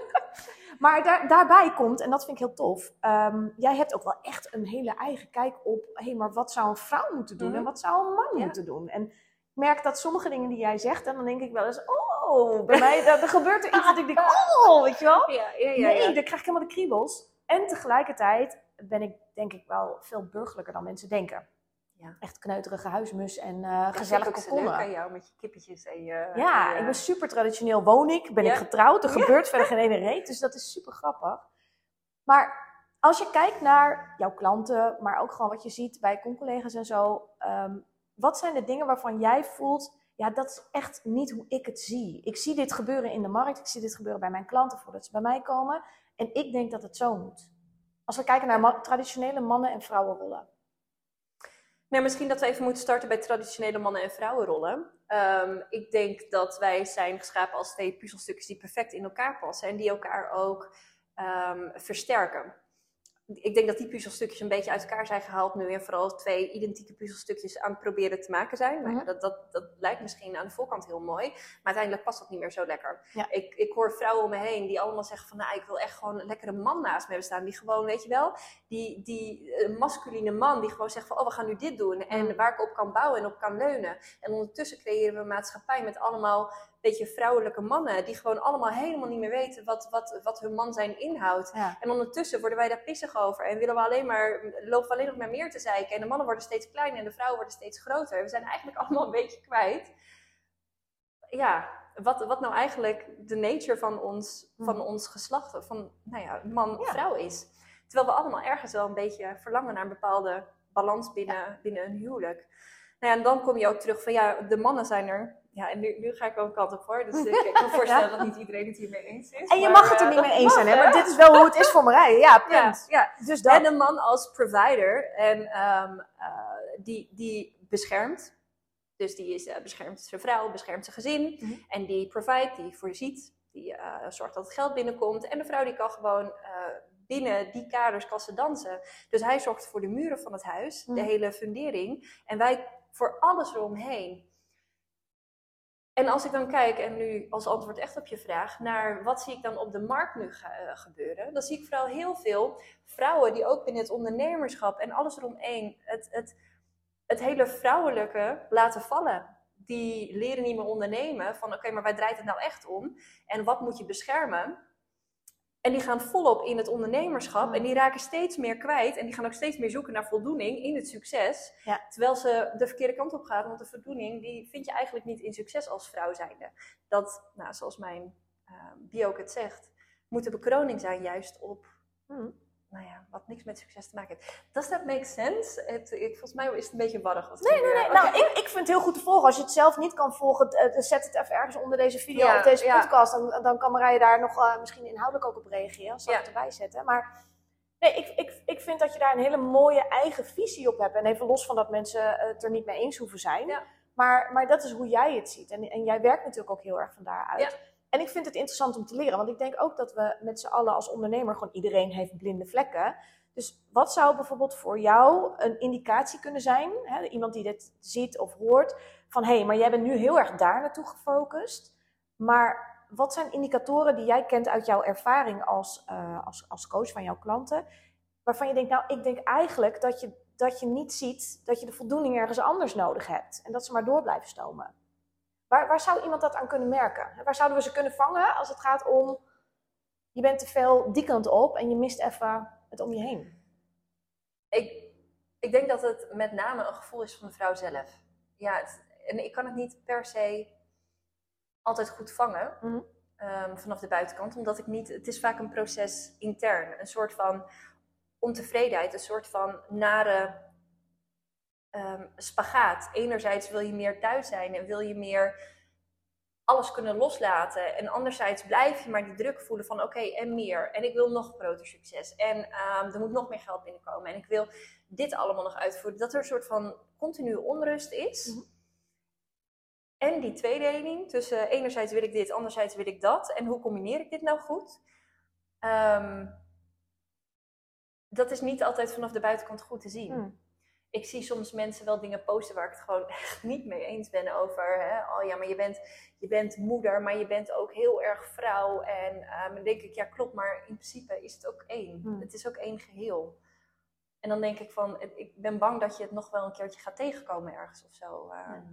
Maar daar, daarbij komt, en dat vind ik heel tof, ehm, jij hebt ook wel echt een hele eigen kijk op, hé, hey, maar wat zou een vrouw moeten doen en Mhm. wat zou een man Ja. moeten doen? En ik merk dat sommige dingen die jij zegt, en dan denk ik wel eens, oh, bij mij er, er gebeurt er iets dat ik denk, oh, weet je wel? Ja, ja, ja. nee, dan krijg ik helemaal de kriebels. En tegelijkertijd ben ik denk ik wel veel burgerlijker dan mensen denken. Ja. Echt kneuterige huismus en ik gezellige kokonnen. aan jou met je kippetjes en je... Ja, en ik ben super traditioneel woon ik, ben Ja. ik getrouwd, er gebeurt verder geen ene reet, dus dat is super grappig. Maar als je kijkt naar jouw klanten, maar ook gewoon wat je ziet bij collega's en zo, ehm, wat zijn de dingen waarvan jij voelt, ja, dat is echt niet hoe ik het zie. Ik zie dit gebeuren in de markt, ik zie dit gebeuren bij mijn klanten voordat ze bij mij komen en ik denk dat het zo moet. Als we kijken naar traditionele mannen- en vrouwenrollen. Nou, misschien dat we even moeten starten bij traditionele mannen- en vrouwenrollen. Ehm, ik denk dat wij zijn geschapen als twee puzzelstukjes die perfect in elkaar passen en die elkaar ook ehm, versterken. Ik denk dat die puzzelstukjes een beetje uit elkaar zijn gehaald nu en vooral twee identieke puzzelstukjes aan het proberen te maken zijn. Ja, Mhm. dat, dat, dat lijkt misschien aan de voorkant heel mooi, maar uiteindelijk past dat niet meer zo lekker. Ja. Ik, ik hoor vrouwen om me heen die allemaal zeggen van nou, ik wil echt gewoon een lekkere man naast me hebben staan. Die gewoon, weet je wel, die, die eh, masculine man die gewoon zegt van oh, we gaan nu dit doen. En Mm. waar ik op kan bouwen en op kan leunen. En ondertussen creëren we een maatschappij met allemaal beetje vrouwelijke mannen. Die gewoon allemaal helemaal niet meer weten wat, wat, wat hun man zijn inhoudt. Ja. En ondertussen worden wij daar pissig over. En willen we alleen maar, lopen we alleen nog maar meer te zeiken. En de mannen worden steeds kleiner en de vrouwen worden steeds groter. We zijn eigenlijk allemaal een beetje kwijt. Ja, wat, wat nou eigenlijk de nature van ons, van Mhm. ons geslacht, van nou ja, man of Ja. vrouw is. Terwijl we allemaal ergens wel een beetje verlangen naar een bepaalde balans binnen, binnen een huwelijk. Nou ja, en dan kom je ook terug van ja, de mannen zijn er. Ja, en nu, nu ga ik wel een kant op voor. Dus ik, ik kan me voorstellen dat niet iedereen het hiermee eens is. En je maar, mag het er eh, niet mee eens zijn, hè? Maar dit is wel hoe het is voor Marije. Ja, punt. ja. Dus dat. En een man als provider en ehm, eh, die, die beschermt. Dus die is, eh, beschermt zijn vrouw, beschermt zijn gezin. Mhm. En die provide, die voorziet, die zorgt dat het geld binnenkomt. En de vrouw die kan gewoon binnen die kaders kan ze dansen. Dus hij zorgt voor de muren van het huis, Mhm. de hele fundering. En wij voor alles eromheen. En als ik dan kijk, en nu als antwoord echt op je vraag, naar wat zie ik dan op de markt nu eh, gebeuren, dan zie ik vooral heel veel vrouwen die ook binnen het ondernemerschap en alles eromheen, het, het, het hele vrouwelijke laten vallen. Die leren niet meer ondernemen van oké, maar waar draait het nou echt om? En wat moet je beschermen? En die gaan volop in het ondernemerschap en die raken steeds meer kwijt en die gaan ook steeds meer zoeken naar voldoening in het succes. Ja. Terwijl ze de verkeerde kant op gaan, want de voldoening die vind je eigenlijk niet in succes als vrouw zijnde. Dat, nou, zoals mijn eh, bio ook het zegt, moet de bekroning zijn juist op, Mhm. Nou ja, wat niks met succes te maken heeft. Does that make sense? Het, ik, volgens mij is het een beetje warrig. Wat Nee, nee, nee. Nou, ik, ik vind het heel goed te volgen. Als je het zelf niet kan volgen, eh, zet het even ergens onder deze video Ja, of deze ja. podcast. Dan, dan kan Marije daar nog eh, misschien inhoudelijk ook op reageren. Als ze Ja. het erbij zetten. Maar nee, ik, ik, ik vind dat je daar een hele mooie eigen visie op hebt. En even los van dat mensen het er niet mee eens hoeven zijn. Maar, maar dat is hoe jij het ziet. En, en jij werkt natuurlijk ook heel erg van daaruit. En ik vind het interessant om te leren. Want ik denk ook dat we met z'n allen als ondernemer, gewoon iedereen heeft blinde vlekken. Dus wat zou bijvoorbeeld voor jou een indicatie kunnen zijn? Hè, iemand die dit ziet of hoort. Van hé, hey, maar jij bent nu heel erg daar naartoe gefocust. Maar wat zijn indicatoren die jij kent uit jouw ervaring als, eh, als, als coach van jouw klanten? Waarvan je denkt, nou, ik denk eigenlijk dat je, dat je niet ziet dat je de voldoening ergens anders nodig hebt. En dat ze maar door blijven stomen. Waar, waar zou iemand dat aan kunnen merken? Waar zouden we ze kunnen vangen als het gaat om... Je bent te veel die kant op en je mist even het om je heen. Ik, ik denk dat het met name een gevoel is van de vrouw zelf. Ja, het- en ik kan het niet per se altijd goed vangen Mhm. ehm, vanaf de buitenkant, omdat ik niet. Het is vaak een proces intern, een soort van ontevredenheid, een soort van nare ehm, spagaat. Enerzijds wil je meer thuis zijn en wil je meer alles kunnen loslaten. En anderzijds blijf je maar die druk voelen van oké, en meer. En ik wil nog groter succes. En ehm, er moet nog meer geld binnenkomen. En ik wil dit allemaal nog uitvoeren. Dat er een soort van continue onrust is. Mhm. En die tweedeling tussen enerzijds wil ik dit, anderzijds wil ik dat. En hoe combineer ik dit nou goed? Ehm, dat is niet altijd vanaf de buitenkant goed te zien Hmm. Ik zie soms mensen wel dingen posten waar ik het gewoon echt niet mee eens ben over. Hè? Oh ja, maar je bent, je bent moeder, maar je bent ook heel erg vrouw. En ehm, dan denk ik, ja klopt, maar in principe is het ook één. Hmm. Het is ook één geheel. En dan denk ik van, ik ben bang dat je het nog wel een keertje gaat tegenkomen ergens of zo. ehm.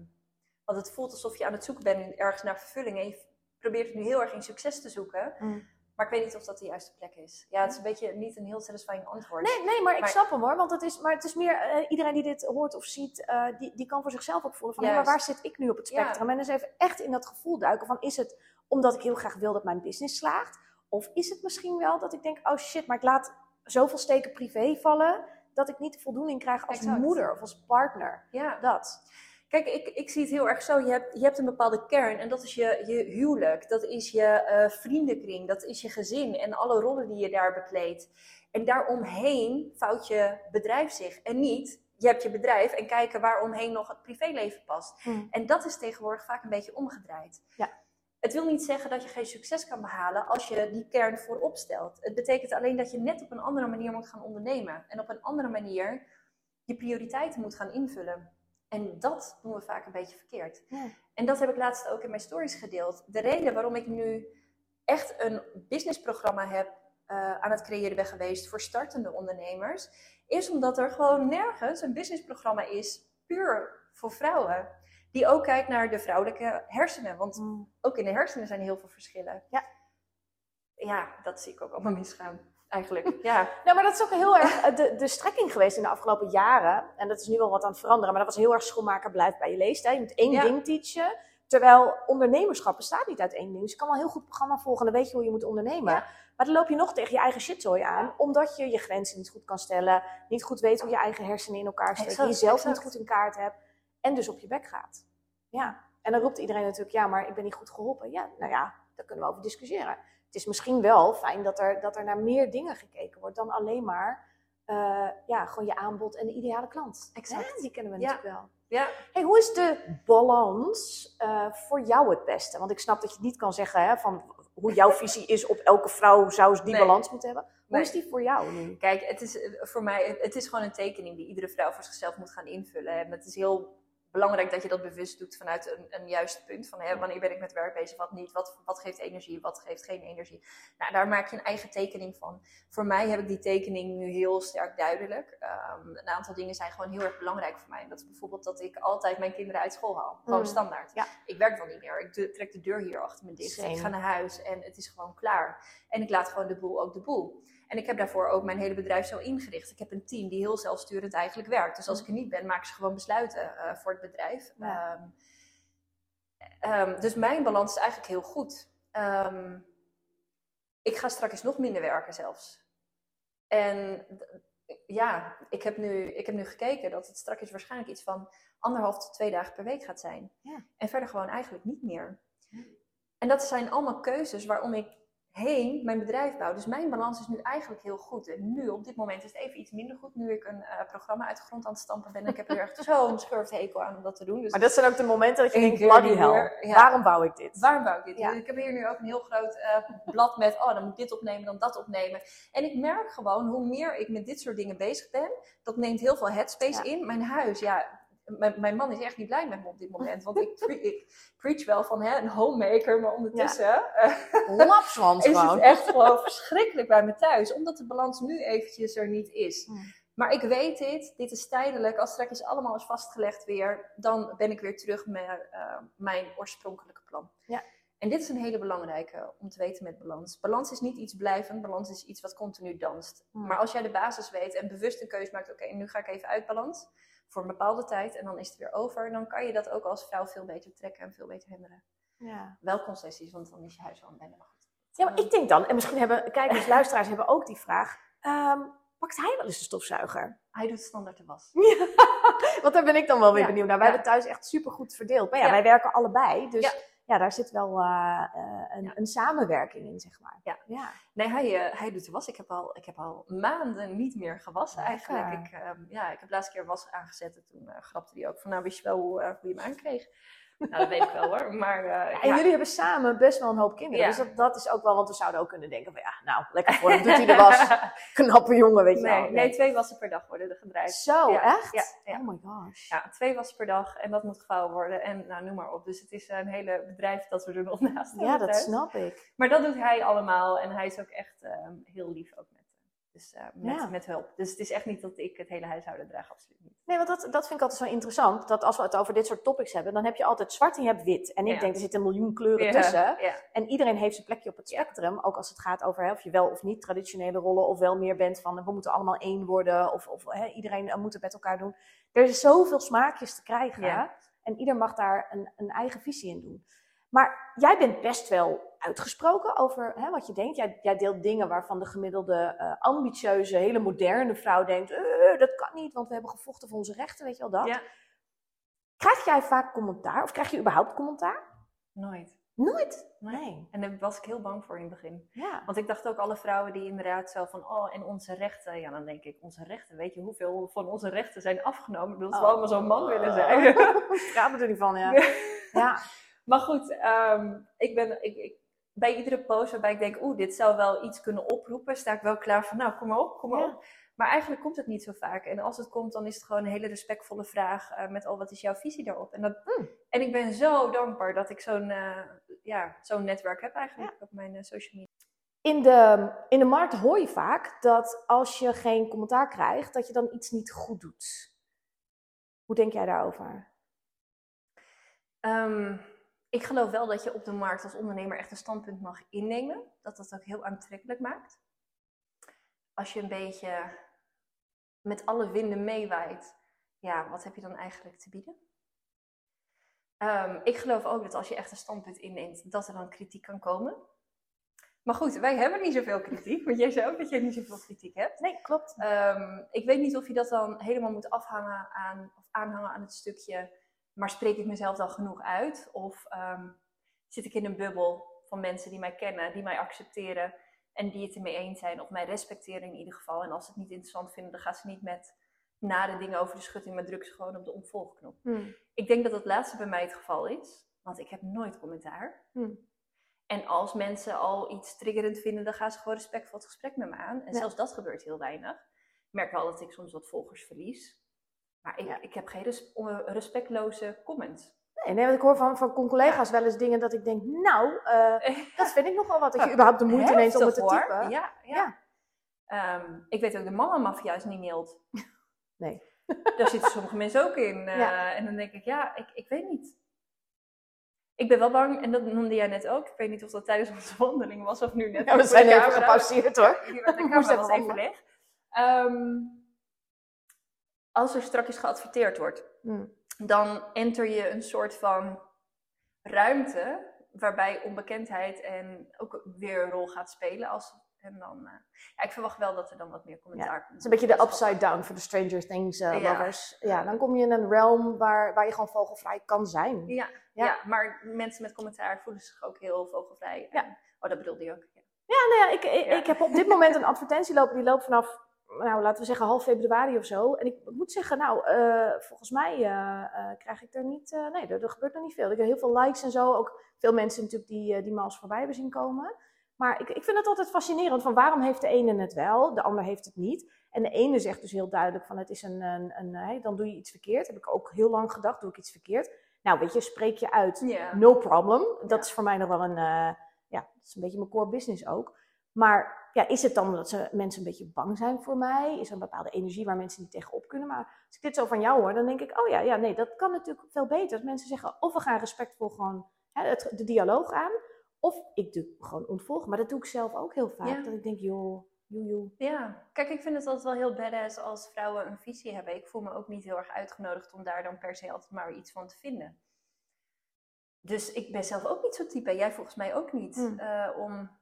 Want het voelt alsof je aan het zoeken bent ergens naar vervulling. En je probeert het nu heel erg in succes te zoeken. Hmm. Maar ik weet niet of dat de juiste plek is. Ja, het is een beetje niet een heel satisfying antwoord. Nee, nee, maar ik Maar- snap hem hoor. Want het is, maar het is meer, eh, iedereen die dit hoort of ziet, eh, die, die kan voor zichzelf ook voelen van, maar waar zit ik nu op het Ja. spectrum? En dus even echt in dat gevoel duiken van, is het omdat ik heel graag wil dat mijn business slaagt? Of is het misschien wel dat ik denk, oh shit, maar ik laat zoveel steken privé vallen, dat ik niet de voldoening krijg als Exact. moeder of als partner? Ja. Dat. Kijk, ik, ik zie het heel erg zo. Je hebt, je hebt een bepaalde kern en dat is je, je huwelijk. Dat is je eh, vriendenkring. Dat is je gezin en alle rollen die je daar bekleedt. En daaromheen vouwt je bedrijf zich. En niet, je hebt je bedrijf en kijken waaromheen nog het privéleven past. Hmm. En dat is tegenwoordig vaak een beetje omgedraaid. Ja. Het wil niet zeggen dat je geen succes kan behalen als je die kern voorop stelt. Het betekent alleen dat je net op een andere manier moet gaan ondernemen. En op een andere manier je prioriteiten moet gaan invullen. En dat doen we vaak een beetje verkeerd. Ja. En dat heb ik laatst ook in mijn stories gedeeld. De reden waarom ik nu echt een businessprogramma heb eh, aan het creëren ben geweest voor startende ondernemers, is omdat er gewoon nergens een businessprogramma is puur voor vrouwen. Die ook kijkt naar de vrouwelijke hersenen. Want Hmm. ook in de hersenen zijn heel veel verschillen. Ja. Ja, dat zie ik ook allemaal misgaan. Eigenlijk, ja. Nou, maar dat is ook heel erg eh, de, de strekking geweest in de afgelopen jaren. En dat is nu wel wat aan het veranderen. Maar dat was heel erg schoenmaker blijft bij je leeftijd. Je moet één Ja. ding teachen. Terwijl ondernemerschap bestaat niet uit één ding. Dus je kan wel een heel goed programma volgen. Dan weet je hoe je moet ondernemen. Ja. Maar dan loop je nog tegen je eigen shitzooi aan. Omdat je je grenzen niet goed kan stellen. Niet goed weet hoe je eigen hersenen in elkaar steken. Jezelf exact. niet goed in kaart hebt. En dus op je bek gaat. Ja. En dan roept iedereen natuurlijk, ja, maar ik ben niet goed geholpen. Ja, nou ja, daar kunnen we over discussiëren. Het is misschien wel fijn dat er, dat er naar meer dingen gekeken wordt dan alleen maar eh, ja, gewoon je aanbod en de ideale klant. Exact. Hè? Die kennen we Ja. natuurlijk wel. Ja, Hey, hoe is de balans eh, voor jou het beste? Want ik snap dat je niet kan zeggen hè, van hoe jouw visie is op elke vrouw zou ze die Nee. balans moeten hebben. Hoe Nee. is die voor jou nu? Kijk, het is eh, voor mij, het is gewoon een tekening die iedere vrouw voor zichzelf moet gaan invullen. En het is heel belangrijk dat je dat bewust doet vanuit een, een juist punt. Van hè, wanneer ben ik met werk bezig, wat niet, wat, wat geeft energie, wat geeft geen energie. Nou, daar maak je een eigen tekening van. Voor mij heb ik die tekening nu heel sterk duidelijk. Ehm, een aantal dingen zijn gewoon heel erg belangrijk voor mij. Dat is bijvoorbeeld dat ik altijd mijn kinderen uit school haal. Gewoon Mm. standaard. Ja. Ik werk dan niet meer. Ik de- trek de deur hier achter me dicht. Same. Ik ga naar huis en het is gewoon klaar. En ik laat gewoon de boel ook de boel. En ik heb daarvoor ook mijn hele bedrijf zo ingericht. Ik heb een team die heel zelfsturend eigenlijk werkt. Dus als ik er niet ben, maken ze gewoon besluiten eh, voor het bedrijf. Ja. Ehm, ehm, dus mijn balans is eigenlijk heel goed. Ehm, ik ga straks nog minder werken zelfs. En ja, ik heb, nu, ik heb nu gekeken dat het straks waarschijnlijk iets van anderhalf tot twee dagen per week gaat zijn. Ja. En verder gewoon eigenlijk niet meer. En dat zijn allemaal keuzes waarom ik heen mijn bedrijf bouw. Dus mijn balans is nu eigenlijk heel goed. En nu, op dit moment, is het even iets minder goed. Nu ik een eh, programma uit de grond aan het stampen ben. En ik heb er echt zo'n schurfthekel aan om dat te doen. Dus Maar dat zijn ook de momenten dat je denkt, bloody hell. ja. Waarom bouw ik dit? Waarom bouw ik dit? Ja. Ik heb hier nu ook een heel groot eh, blad met, oh, dan moet ik dit opnemen, dan dat opnemen. En ik merk gewoon, hoe meer ik met dit soort dingen bezig ben, dat neemt heel veel headspace Ja. in. Mijn huis, ja, mijn, mijn man is echt niet blij met me op dit moment. Want ik, pre- ik preach wel van hè, een homemaker, maar ondertussen eh, Lapswans is het echt gewoon verschrikkelijk bij me thuis. Omdat de balans nu eventjes er niet is. Hmm. Maar ik weet dit, dit is tijdelijk. Als straks allemaal is vastgelegd weer, dan ben ik weer terug met eh, mijn oorspronkelijke plan. Ja. En dit is een hele belangrijke om te weten met balans. Balans is niet iets blijvend, balans is iets wat continu danst. Hmm. Maar als jij de basis weet en bewust een keuze maakt, oké, nu ga ik even uit balans voor een bepaalde tijd en dan is het weer over, dan kan je dat ook als vrouw veel beter trekken en veel beter handelen. Ja. Wel concessies, want dan is je huis al maar goed. Ja, maar ik denk dan, en misschien hebben kijkers, luisteraars hebben ook die vraag. ehm, pakt hij wel eens een stofzuiger? Hij doet standaard de was. Ja, want daar ben ik dan wel weer Ja, benieuwd naar. Wij hebben thuis echt super goed verdeeld. Maar ja, Ja. wij werken allebei. Dus ja, daar zit wel eh, eh, een, Ja. een samenwerking in, zeg maar. Ja. ja. Nee, hij, eh, hij doet de was. Ik heb, al, ik heb al maanden niet meer gewassen Lekker. eigenlijk. Ik, ehm, ja, ik heb de laatste keer was aangezet en toen eh, grapte hij ook van, nou wist je wel hoe, hoe je hem aankreeg? Nou, dat weet ik wel hoor. Maar eh, Ja, en ja. jullie hebben samen best wel een hoop kinderen. Ja. Dus dat, dat is ook wel, want we zouden ook kunnen denken van ja, nou, lekker voor hem doet hij de was. Knappe jongen, weet je wel. nee, nee, twee wassen per dag worden er gedraaid. Zo, Ja, echt? ja, ja. Oh my gosh. Ja, twee wassen per dag en dat moet gevouwen worden en nou, noem maar op. Dus het is een hele bedrijf dat we er nog naast Ja, hebben dat thuis. snap ik. Maar dat doet hij allemaal en hij is ook echt ehm, heel lief ook dus, eh, met, Ja. met hulp. Dus het is echt niet dat ik het hele huishouden draag, absoluut niet. Nee, want dat, dat vind ik altijd zo interessant. Dat als we het over dit soort topics hebben, dan heb je altijd zwart en je hebt wit. En ik Ja. denk, er zitten een miljoen kleuren Ja, tussen. En iedereen heeft zijn plekje op het spectrum. Ook als het gaat over hè, of je wel of niet traditionele rollen of wel meer bent van we moeten allemaal één worden. Of, of hè, iedereen eh, moet het met elkaar doen. Er is zoveel smaakjes te krijgen. En ieder mag daar een, een eigen visie in doen. Maar jij bent best wel uitgesproken over hè, wat je denkt. Jij, jij deelt dingen waarvan de gemiddelde eh, ambitieuze, hele moderne vrouw denkt: "Eh, dat kan niet, want we hebben gevochten voor onze rechten, weet je wel dat. Ja. Krijg jij vaak commentaar of krijg je überhaupt commentaar? nooit. Nooit? Nee. En daar was ik heel bang voor in het begin. Ja. Want ik dacht ook alle vrouwen die inderdaad zo van, oh, en onze rechten. Ja, dan denk ik, onze rechten, weet je hoeveel van onze rechten zijn afgenomen? Dat we allemaal zo'n man willen zijn. Ik ga er niet van, ja. ja. Maar goed, ehm, ik ben, ik, ik, bij iedere post waarbij ik denk, oeh, dit zou wel iets kunnen oproepen, sta ik wel klaar van, nou, kom maar op, kom maar Ja. op. Maar eigenlijk komt het niet zo vaak. En als het komt, dan is het gewoon een hele respectvolle vraag eh, met, oh, wat is jouw visie daarop? En, dat, Hmm. en ik ben zo dankbaar dat ik zo'n eh, ja, zo'n netwerk heb eigenlijk op mijn eh, social media. In de, in de markt hoor je vaak dat als je geen commentaar krijgt, dat je dan iets niet goed doet. Hoe denk jij daarover? Ehm, ik geloof wel dat je op de markt als ondernemer echt een standpunt mag innemen. Dat dat ook heel aantrekkelijk maakt. Als je een beetje met alle winden meewaait, ja, wat heb je dan eigenlijk te bieden? Ehm, ik geloof ook dat als je echt een standpunt inneemt, dat er dan kritiek kan komen. Maar goed, wij hebben niet zoveel kritiek, want jij zei ook dat jij niet zoveel kritiek hebt. Nee, klopt. Ehm, ik weet niet of je dat dan helemaal moet afhangen aan, of aanhangen aan het stukje, maar spreek ik mezelf dan genoeg uit? Of ehm, zit ik in een bubbel van mensen die mij kennen, die mij accepteren en die het ermee eens zijn, of mij respecteren in ieder geval. En als ze het niet interessant vinden, dan gaan ze niet met nare dingen over de schutting, maar druk ze gewoon op de ontvolgknop. Hm. Ik denk dat dat laatste bij mij het geval is, want ik heb nooit commentaar. Hm. En als mensen al iets triggerend vinden, dan gaan ze gewoon respectvol het gesprek met me aan. En Ja. zelfs dat gebeurt heel weinig. Ik merk wel dat ik soms wat volgers verlies. Maar ik, Ja. ik heb geen res- on- respectloze comments. Nee, nee, want ik hoor van, van collega's wel eens dingen dat ik denk, nou, eh, dat vind ik nogal wat. Dat je überhaupt de moeite neemt om het te typen. Ja, ja. Ja. Ehm, ik weet ook de mama-maffia is niet mild. Nee. Daar zitten sommige mensen ook in. eh, Ja. En dan denk ik, ja, ik, ik weet niet. Ik ben wel bang, en dat noemde jij net ook. Ik weet niet of dat tijdens onze wandeling was of nu net. Ja, we voor zijn even gepauzeerd hoor. Hier werd de We moesten camera was even wandelen. Als er strakjes geadverteerd wordt, Hm. dan enter je een soort van ruimte waarbij onbekendheid en ook weer een rol gaat spelen. Als, en dan, eh, ja, ik verwacht wel dat er dan wat meer commentaar komt. Het is een beetje de upside down voor de Stranger Things eh, Ja. lovers. Ja, dan kom je in een realm waar, waar je gewoon vogelvrij kan zijn. Ja, Ja. maar mensen met commentaar voelen zich ook heel vogelvrij. En- oh, dat bedoelde je ook. Ja. Ja, nou ja, ik, ik heb op dit moment een advertentie lopen. Die loopt vanaf, nou, laten we zeggen, half februari of zo. En ik moet zeggen, nou, eh, volgens mij eh, eh, krijg ik er niet... nee, er, er gebeurt nog niet veel. Ik heb heel veel likes en zo. Ook veel mensen natuurlijk die, die me als voorbij hebben zien komen. Maar ik, ik vind het altijd fascinerend van waarom heeft de ene het wel, de ander heeft het niet. En de ene zegt dus heel duidelijk van het is een, een, een hey, dan doe je iets verkeerd. Heb ik ook heel lang gedacht, doe ik iets verkeerd. Nou, weet je, spreek je uit. No problem. Dat is voor mij nog wel een, ja, dat is een beetje mijn core business ook. Maar ja, is het dan dat ze, mensen een beetje bang zijn voor mij? Is er een bepaalde energie waar mensen niet tegenop kunnen? Maar als ik dit zo van jou hoor, dan denk ik, oh ja, ja nee, dat kan natuurlijk veel beter. Als mensen zeggen, of we gaan respectvol gewoon hè, het, de dialoog aan, of ik doe gewoon ontvolgen. Maar dat doe ik zelf ook heel vaak. Ja. Dat ik denk, joh, joe. Ja, kijk, ik vind het altijd wel heel badass als vrouwen een visie hebben. Ik voel me ook niet heel erg uitgenodigd om daar dan per se altijd maar iets van te vinden. Dus ik ben zelf ook niet zo type, en jij volgens mij ook niet, Hmm. eh, om,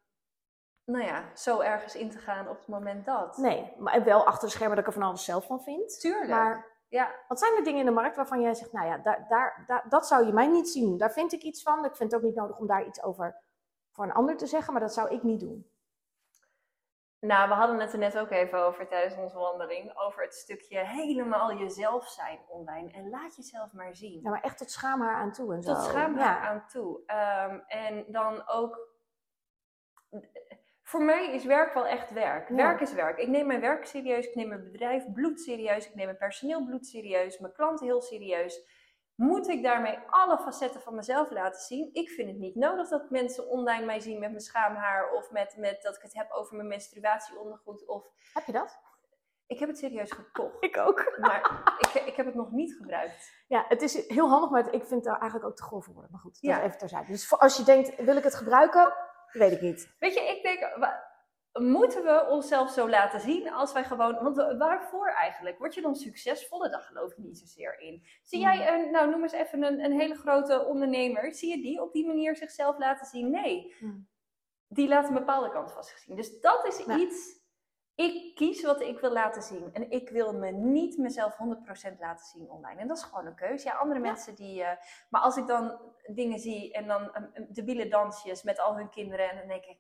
nou ja, zo ergens in te gaan op het moment dat. Nee, maar wel achter de schermen dat ik er van alles zelf van vind. Tuurlijk. Maar Ja, Wat zijn er dingen in de markt waarvan jij zegt, nou ja, daar, daar, daar, dat zou je mij niet zien. Daar vind ik iets van. Ik vind het ook niet nodig om daar iets over voor een ander te zeggen, maar dat zou ik niet doen. nou, we hadden het er net ook even over tijdens onze wandeling, over het stukje helemaal jezelf zijn online. En laat jezelf maar zien. Ja, maar echt tot schaamhaar aan toe en zo. Tot schaamhaar Ja. aan toe. Ehm, en dan ook. Voor mij is werk wel echt werk. Ja. Werk is werk. Ik neem mijn werk serieus, ik neem mijn bedrijf bloed serieus, ik neem mijn personeel bloed serieus, mijn klanten heel serieus. Moet ik daarmee alle facetten van mezelf laten zien? Ik vind het niet nodig dat mensen online mij zien met mijn schaamhaar of met, met dat ik het heb over mijn menstruatieondergoed. Of Heb je dat? ik heb het serieus gekocht, Ik ook. maar ik, ik heb het nog niet gebruikt. Ja, het is heel handig, maar ik vind het eigenlijk ook te grof voor worden. Maar goed, dat Ja. is even terzijde. Dus als je denkt, wil ik het gebruiken? Weet ik niet. Weet je, ik denk, moeten we onszelf zo laten zien als wij gewoon, want wa- waarvoor eigenlijk? Word je dan succesvoller? Daar geloof ik niet zozeer in. Zie Hmm. jij een, nou noem eens even een, een hele grote ondernemer, zie je die op die manier zichzelf laten zien? Nee. Hmm. Die laat een bepaalde kant vastgezien. Dus dat is iets ik kies wat ik wil laten zien. En ik wil me niet mezelf 100% laten zien online. En dat is gewoon een keuze. Ja, andere mensen die... eh, maar als ik dan dingen zie en dan um, um, debiele dansjes met al hun kinderen. En dan denk ik...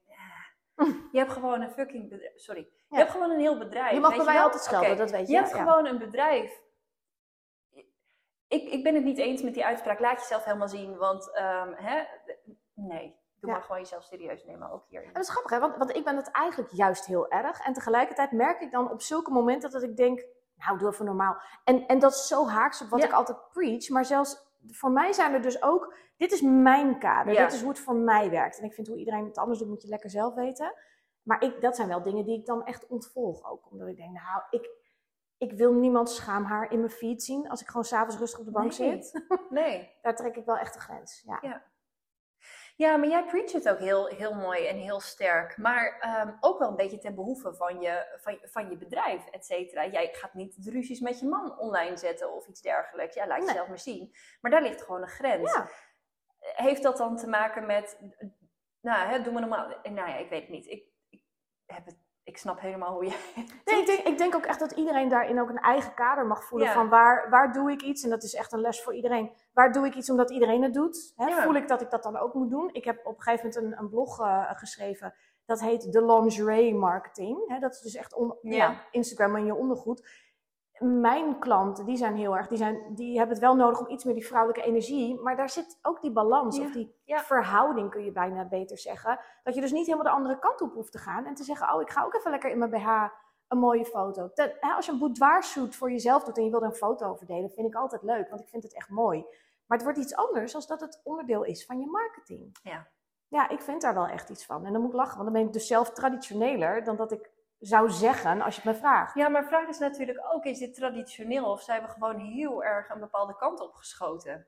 ah, je hebt gewoon een fucking bedrijf. Sorry. Je hebt gewoon een heel bedrijf. Je mag bij mij altijd schelden, dat weet je. Je hebt gewoon een bedrijf. Ik, ik ben het niet eens met die uitspraak. Laat jezelf helemaal zien. Want ehm, hè, nee, doe Ja. maar gewoon jezelf serieus nemen. Ook hier. En dat is grappig, hè? Want, want ik ben het eigenlijk juist heel erg. En tegelijkertijd merk ik dan op zulke momenten dat ik denk, nou, doe even normaal. En, en dat is zo haaks op wat Ja. ik altijd preach. Maar zelfs voor mij zijn er dus ook, dit is mijn kader. Ja. Dit is hoe het voor mij werkt. En ik vind hoe iedereen het anders doet, moet je lekker zelf weten. Maar ik, dat zijn wel dingen die ik dan echt ontvolg ook. Omdat ik denk, nou, ik, ik wil niemand schaamhaar in mijn feed zien als ik gewoon s'avonds rustig op de bank Nee. zit. Nee. Daar trek ik wel echt de grens. Ja. Ja. Ja, maar jij preacht het ook heel, heel mooi en heel sterk. Maar ehm, ook wel een beetje ten behoeve van je, van, van je bedrijf, et cetera. Jij gaat niet de ruzies met je man online zetten of iets dergelijks. Ja, laat Nee. jezelf maar zien. Maar daar ligt gewoon een grens. Ja. Heeft dat dan te maken met... Nou, hè, doe maar normaal. Nou ja, ik weet het niet. Ik, ik, heb het, ik snap helemaal hoe je... Nee, ik denk, ik denk ook echt dat iedereen daarin ook een eigen kader mag voelen. Ja. Van waar, waar doe ik iets? En dat is echt een les voor iedereen. Waar doe ik iets omdat iedereen het doet? Hè? Ja. Voel ik dat ik dat dan ook moet doen? Ik heb op een gegeven moment een, een blog eh, geschreven. Dat heet de lingerie marketing. Hè? Dat is dus echt on- ja, Instagram en je ondergoed. Mijn klanten, die zijn heel erg, die, zijn, die hebben het wel nodig om iets meer die vrouwelijke energie. Maar daar zit ook die balans Ja. of die Ja. verhouding, kun je bijna beter zeggen. Dat je dus niet helemaal de andere kant op hoeft te gaan. En te zeggen, oh, ik ga ook even lekker in mijn BH een mooie foto. Ten- hè, als je een boudoir shoot voor jezelf doet en je wilt er een foto over delen, vind ik altijd leuk, want ik vind het echt mooi. Maar het wordt iets anders als dat het onderdeel is van je marketing. Ja. Ja, ik vind daar wel echt iets van. En dan moet ik lachen, want dan ben ik dus zelf traditioneler dan dat ik zou zeggen als je het me vraagt. Ja, maar vraag is natuurlijk ook, is dit traditioneel of zijn we gewoon heel erg een bepaalde kant op geschoten?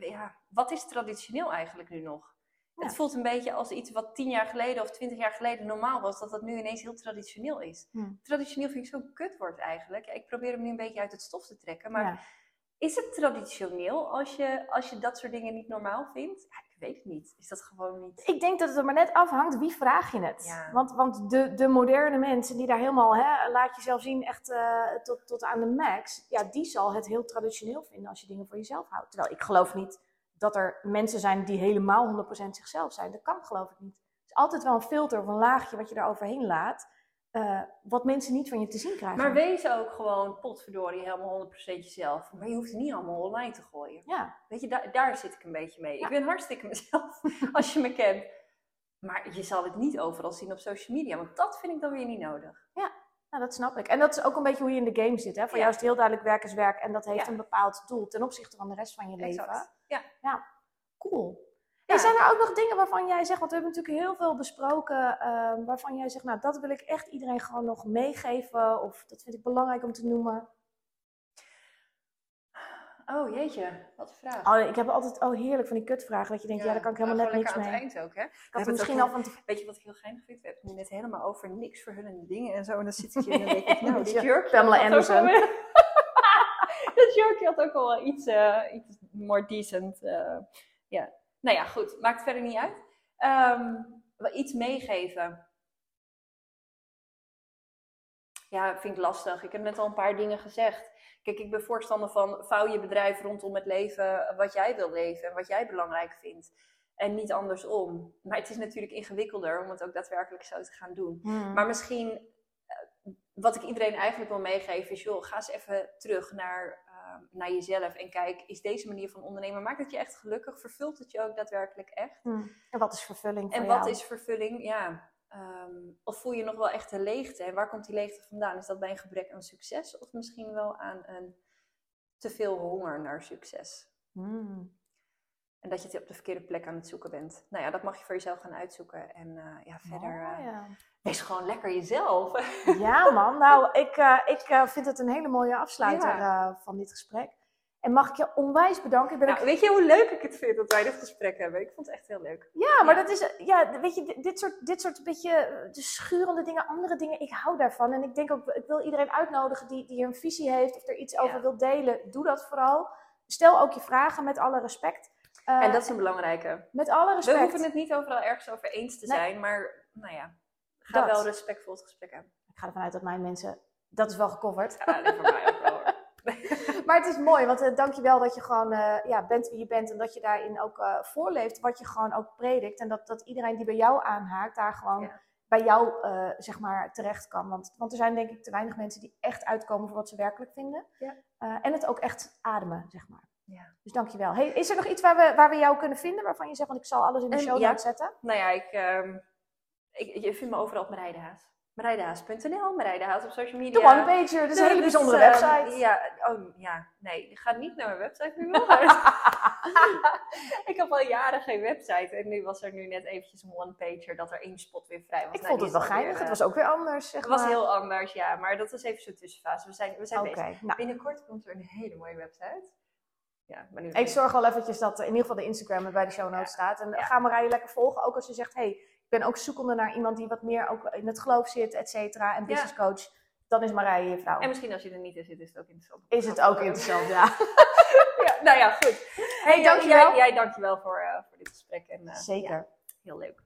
Ja, wat is traditioneel eigenlijk nu nog? Ja. Het voelt een beetje als iets wat tien jaar geleden of twintig jaar geleden normaal was, dat dat nu ineens heel traditioneel is. Hmm. Traditioneel vind ik zo'n kutwoord eigenlijk. Ik probeer hem nu een beetje uit het stof te trekken, maar Ja. is het traditioneel als je, als je dat soort dingen niet normaal vindt? Ik weet het niet. Is dat gewoon niet... Ik denk dat het er maar net afhangt, wie vraag je het? Ja. Want, want de, de moderne mensen die daar helemaal, hè, laat jezelf zien, echt eh, tot, tot aan de max, ja, die zal het heel traditioneel vinden als je dingen voor jezelf houdt. Terwijl ik geloof niet dat er mensen zijn die helemaal 100% zichzelf zijn. Dat kan geloof ik niet. Het is altijd wel een filter of een laagje wat je er overheen laat, eh, wat mensen niet van je te zien krijgen. Maar wees ook gewoon potverdorie helemaal 100% jezelf. Maar je hoeft het niet allemaal online te gooien. ja, Weet je, daar, daar zit ik een beetje mee. Ja. Ik ben hartstikke mezelf als je me kent. Maar je zal het niet overal zien op social media, want dat vind ik dan weer niet nodig. nou, dat snap ik. En dat is ook een beetje hoe je in de game zit. Hè? Voor Ja. jou is het heel duidelijk werk is werk en dat heeft Ja. een bepaald doel ten opzichte van de rest van je leven. Exact. Ja. Cool. Ja. En zijn er ook nog dingen waarvan jij zegt, want we hebben natuurlijk heel veel besproken, ehm, waarvan jij zegt, nou dat wil ik echt iedereen gewoon nog meegeven of dat vind ik belangrijk om te noemen. Oh jeetje, wat een vraag. Oh, ik heb altijd, oh heerlijk van die kutvragen, dat je denkt, ja, daar kan ik helemaal net niks mee. aan het eind ook, hè? Ik had misschien al van. Weet je wat ik heel geinig vind? We hebben het nu net helemaal over niks verhullende dingen en zo. En dan zit ik hier en dan denk ik, nou, dit Ja, jurkje Pamela Anderson. dat jurkje had ook wel wel iets, eh, iets more decent. eh, ja. Nou ja, goed. Maakt verder niet uit. Wel iets meegeven. Ja, vind ik lastig. Ik heb net al een paar dingen gezegd. Kijk, ik ben voorstander van vouw je bedrijf rondom het leven wat jij wil leven en wat jij belangrijk vindt. En niet andersom. Maar het is natuurlijk ingewikkelder om het ook daadwerkelijk zo te gaan doen. Hmm. Maar misschien, eh, wat ik iedereen eigenlijk wil meegeven, is: joh, ga eens even terug naar, naar jezelf en kijk, is deze manier van ondernemen, maakt het je echt gelukkig? Vervult het je ook daadwerkelijk echt? Hmm. En wat is vervulling voor En jou? wat is vervulling? Ja. ehm, of voel je nog wel echt een leegte? En waar komt die leegte vandaan? Is dat bij een gebrek aan succes of misschien wel aan een te veel honger naar succes? Hmm. En dat je het op de verkeerde plek aan het zoeken bent. Nou ja, dat mag je voor jezelf gaan uitzoeken. En eh, ja, verder, Oh, ja. wees gewoon lekker jezelf. Ja, man. Nou, ik, eh, ik vind het een hele mooie afsluiter Ja. van dit gesprek. En mag ik je onwijs bedanken. Ik Nou, weet je hoe leuk ik het vind dat wij dit gesprek hebben? Ik vond het echt heel leuk. Ja, maar Ja. dat is, ja, weet je, dit soort, dit soort beetje de schurende dingen, andere dingen, ik hou daarvan. En ik denk ook, ik wil iedereen uitnodigen die, die een visie heeft of er iets over wil delen. Doe dat vooral. Stel ook je vragen met alle respect. Eh, en dat is een belangrijke. met alle We respect. hoeven het niet overal ergens over eens te Nee. zijn, maar nou ja, ga Dat. wel respectvol het gesprek aan. Ik ga ervan uit dat mijn mensen, dat is wel gecoverd. Ja, dat voor mij ook wel hoor. Maar het is mooi, want uh, dankjewel dat je gewoon uh, ja, bent wie je bent en dat je daarin ook uh, voorleeft wat je gewoon ook predikt. En dat, dat iedereen die bij jou aanhaakt, daar gewoon ja. bij jou zeg maar terecht kan. Want, want er zijn denk ik te weinig mensen die echt uitkomen voor wat ze werkelijk vinden. Ja. en het ook echt ademen, zeg maar. Ja. Dus dankjewel. Hey, is er nog iets waar we, waar we jou kunnen vinden, waarvan je zegt, want ik zal alles in de show notes zetten? Nou ja, ik, um, ik, je vindt me overal op mijn rijdenhaas. Marijdehaas.nl, Marijdehaas op social media. De one-pager, dat is een hele bijzondere dus, website. Ja, oh ja, nee, ga niet naar mijn website nu ik heb al jaren geen website en nu was er nu net eventjes een one-pager dat er één spot weer vrij was. Ik nou, vond het wel geinig, weer, het was ook weer anders. Zeg het was heel anders, ja, maar dat was even zo'n tussenfase. We zijn, we zijn okay, bezig. Nou. Binnenkort komt er een hele mooie website. Ja, maar nu ik zorg wel eventjes dat in ieder geval de Instagram bij de show notes ja. staat. En ja. ga Marije lekker volgen, ook als je zegt, hey, ik ben ook zoekende naar iemand die wat meer ook in het geloof zit, et cetera, en business coach. Dan is Marije je vrouw. En misschien als je er niet in zit, is het ook interessant. Is het ook interessant, ja. ja nou ja, goed. Hey, dankjewel. Jij, jij dankjewel voor, uh, voor dit gesprek. En, uh, Zeker. heel leuk.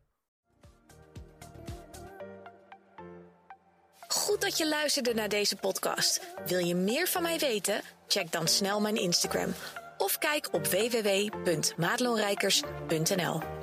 Goed dat je luisterde naar deze podcast. Wil je meer van mij weten? Check dan snel mijn Instagram of kijk op www.madelonrijkers.nl.